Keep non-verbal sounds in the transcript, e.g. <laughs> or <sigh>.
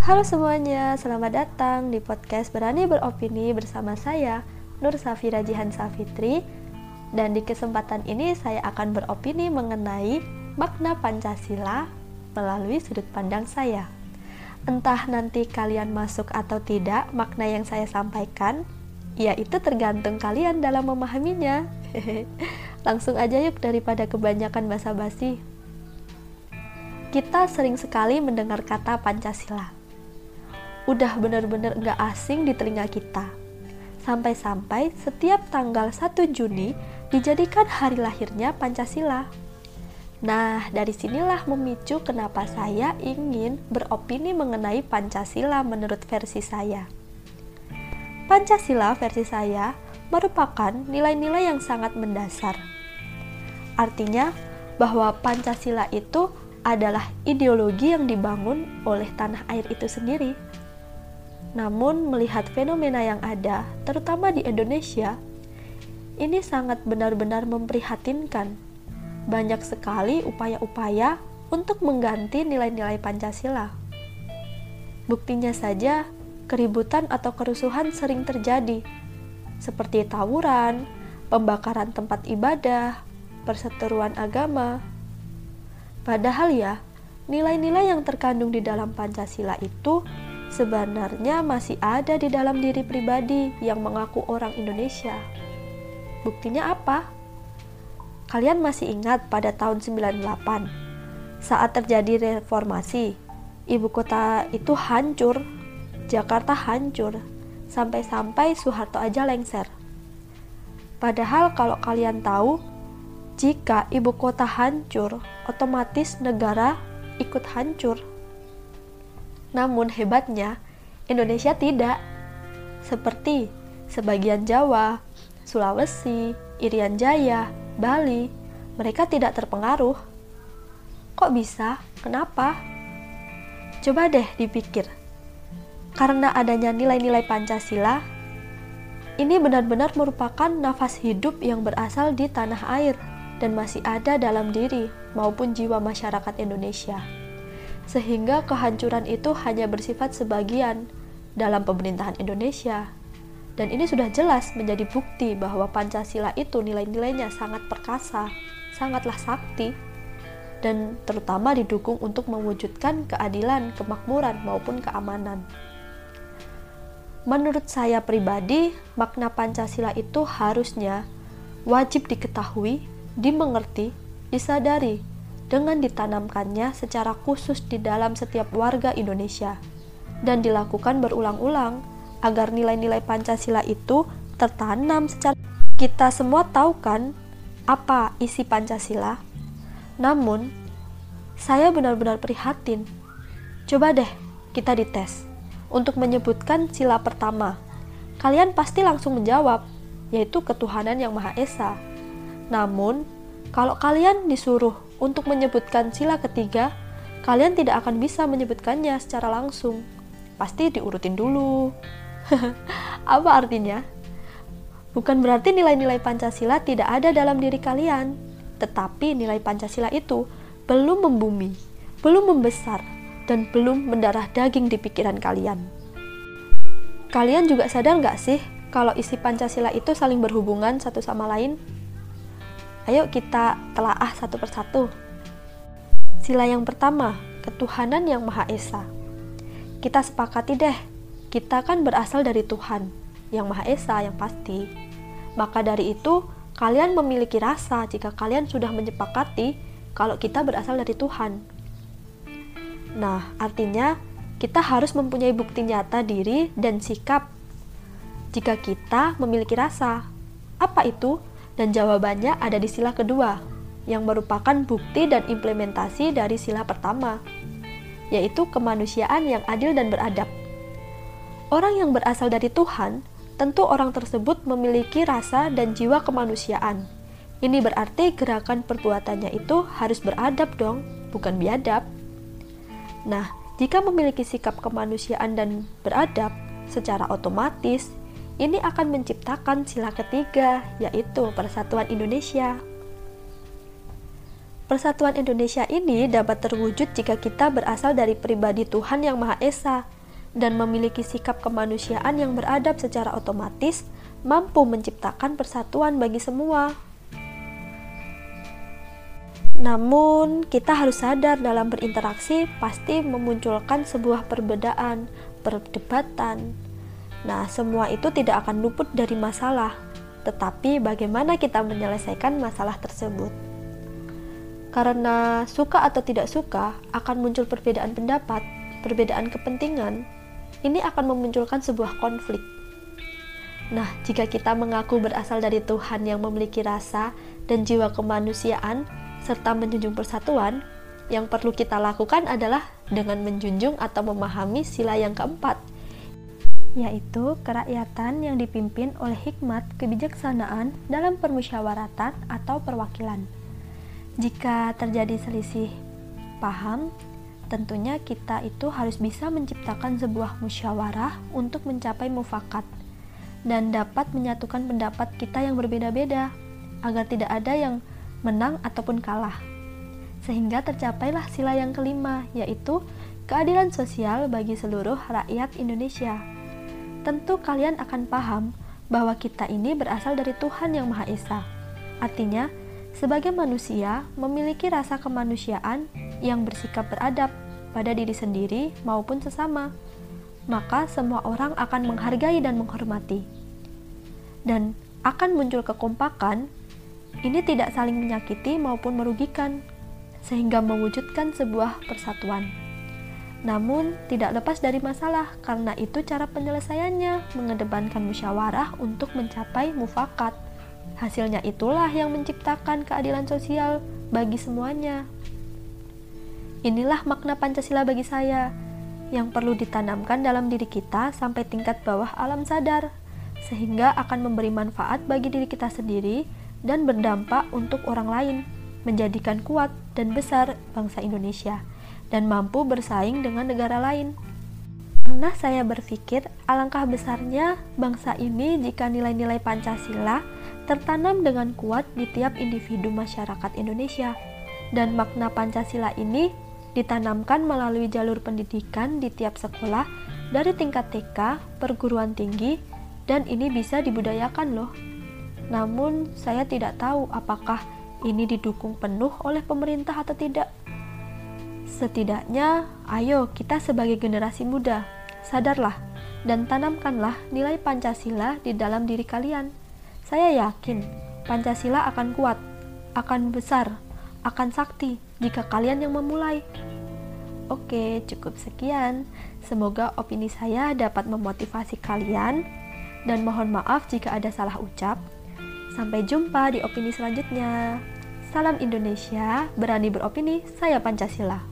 Halo semuanya, selamat datang di podcast Berani Beropini bersama saya, Nur Safira Jihan Safitri. Dan di kesempatan ini saya akan beropini mengenai makna Pancasila melalui sudut pandang saya. Entah nanti kalian masuk atau tidak makna yang saya sampaikan, ya itu tergantung kalian dalam memahaminya. <laughs> Langsung aja yuk daripada kebanyakan basa-basi. Kita sering sekali mendengar kata Pancasila. Udah bener-bener gak asing di telinga kita. Sampai-sampai setiap tanggal 1 Juni dijadikan hari lahirnya Pancasila. Nah, dari sinilah memicu kenapa saya ingin beropini mengenai Pancasila menurut versi saya. Pancasila versi saya merupakan nilai-nilai yang sangat mendasar. Artinya bahwa Pancasila itu adalah ideologi yang dibangun oleh tanah air itu sendiri. Namun, melihat fenomena yang ada, terutama di Indonesia, ini sangat benar-benar memprihatinkan. Banyak sekali upaya-upaya untuk mengganti nilai-nilai Pancasila. Buktinya saja, keributan atau kerusuhan sering terjadi, seperti tawuran, pembakaran tempat ibadah, perseteruan agama, Padahal ya, nilai-nilai yang terkandung di dalam Pancasila itu sebenarnya masih ada di dalam diri pribadi yang mengaku orang Indonesia. Buktinya apa? Kalian masih ingat pada tahun 98 saat terjadi reformasi, ibu kota itu hancur, Jakarta hancur, sampai-sampai Soeharto aja lengser. Padahal kalau kalian tahu, jika ibu kota hancur, otomatis negara ikut hancur. Namun hebatnya, Indonesia tidak. Seperti sebagian Jawa, Sulawesi, Irian Jaya, Bali, mereka tidak terpengaruh. Kok bisa? Kenapa? Coba deh dipikir. Karena adanya nilai-nilai Pancasila, ini benar-benar merupakan nafas hidup yang berasal di tanah air dan masih ada dalam diri maupun jiwa masyarakat Indonesia. Sehingga kehancuran itu hanya bersifat sebagian dalam pemerintahan Indonesia. Dan ini sudah jelas menjadi bukti bahwa Pancasila itu nilai-nilainya sangat perkasa, sangatlah sakti, dan terutama didukung untuk mewujudkan keadilan, kemakmuran, maupun keamanan. Menurut saya pribadi, makna Pancasila itu harusnya wajib diketahui dimengerti, disadari dengan ditanamkannya secara khusus di dalam setiap warga Indonesia dan dilakukan berulang-ulang agar nilai-nilai Pancasila itu tertanam secara kita semua tahu kan apa isi Pancasila? Namun, saya benar-benar prihatin. Coba deh kita dites untuk menyebutkan sila pertama. Kalian pasti langsung menjawab, yaitu ketuhanan yang Maha Esa. Namun, kalau kalian disuruh untuk menyebutkan sila ketiga, kalian tidak akan bisa menyebutkannya secara langsung. Pasti diurutin dulu. <laughs> Apa artinya? Bukan berarti nilai-nilai Pancasila tidak ada dalam diri kalian, tetapi nilai Pancasila itu belum membumi, belum membesar, dan belum mendarah daging di pikiran kalian. Kalian juga sadar nggak sih kalau isi Pancasila itu saling berhubungan satu sama lain? Ayo kita telaah satu persatu. Sila yang pertama, ketuhanan yang Maha Esa. Kita sepakati deh, kita kan berasal dari Tuhan, yang Maha Esa yang pasti. Maka dari itu, kalian memiliki rasa jika kalian sudah menyepakati kalau kita berasal dari Tuhan. Nah, artinya kita harus mempunyai bukti nyata diri dan sikap jika kita memiliki rasa. Apa itu? Dan jawabannya ada di sila kedua, yang merupakan bukti dan implementasi dari sila pertama, yaitu kemanusiaan yang adil dan beradab. Orang yang berasal dari Tuhan, tentu orang tersebut memiliki rasa dan jiwa kemanusiaan. Ini berarti gerakan perbuatannya itu harus beradab dong, bukan biadab. Nah, jika memiliki sikap kemanusiaan dan beradab, secara otomatis ini akan menciptakan sila ketiga, yaitu Persatuan Indonesia. Persatuan Indonesia ini dapat terwujud jika kita berasal dari pribadi Tuhan Yang Maha Esa dan memiliki sikap kemanusiaan yang beradab secara otomatis, mampu menciptakan persatuan bagi semua. Namun, kita harus sadar dalam berinteraksi pasti memunculkan sebuah perbedaan, perdebatan. Nah, semua itu tidak akan luput dari masalah, tetapi bagaimana kita menyelesaikan masalah tersebut. Karena suka atau tidak suka akan muncul perbedaan pendapat, perbedaan kepentingan, ini akan memunculkan sebuah konflik. Nah, jika kita mengaku berasal dari Tuhan yang memiliki rasa dan jiwa kemanusiaan serta menjunjung persatuan, yang perlu kita lakukan adalah dengan menjunjung atau memahami sila yang keempat, yaitu kerakyatan yang dipimpin oleh hikmat kebijaksanaan dalam permusyawaratan atau perwakilan. Jika terjadi selisih paham, tentunya kita itu harus bisa menciptakan sebuah musyawarah untuk mencapai mufakat dan dapat menyatukan pendapat kita yang berbeda-beda agar tidak ada yang menang ataupun kalah. Sehingga tercapailah sila yang kelima, yaitu keadilan sosial bagi seluruh rakyat Indonesia. Tentu kalian akan paham bahwa kita ini berasal dari Tuhan yang Maha Esa. Artinya, sebagai manusia, memiliki rasa kemanusiaan yang bersikap beradab pada diri sendiri maupun sesama, maka semua orang akan menghargai dan menghormati. Dan akan muncul kekompakan, ini tidak saling menyakiti maupun merugikan, sehingga mewujudkan sebuah persatuan. Namun, tidak lepas dari masalah karena itu cara penyelesaiannya mengedepankan musyawarah untuk mencapai mufakat Hasilnya itulah yang menciptakan keadilan sosial bagi semuanya. Inilah makna Pancasila bagi saya yang perlu ditanamkan dalam diri kita sampai tingkat bawah alam sadar, sehingga akan memberi manfaat bagi diri kita sendiri dan berdampak untuk orang lain, menjadikan kuat dan besar bangsa Indonesia, dan mampu bersaing dengan negara lain. Pernah saya berpikir, alangkah besarnya bangsa ini jika nilai-nilai Pancasila tertanam dengan kuat di tiap individu masyarakat Indonesia, dan makna Pancasila ini ditanamkan melalui jalur pendidikan di tiap sekolah dari tingkat TK, perguruan tinggi, dan ini bisa dibudayakan loh. Namun, saya tidak tahu apakah ini didukung penuh oleh pemerintah atau tidak. Setidaknya, ayo kita sebagai generasi muda, sadarlah dan tanamkanlah nilai Pancasila di dalam diri kalian saya yakin Pancasila akan kuat, akan besar, akan sakti jika kalian yang memulai. Oke, cukup sekian. Semoga opini saya dapat memotivasi kalian dan mohon maaf jika ada salah ucap. Sampai jumpa di opini selanjutnya. Salam Indonesia, berani beropini, saya Pancasila.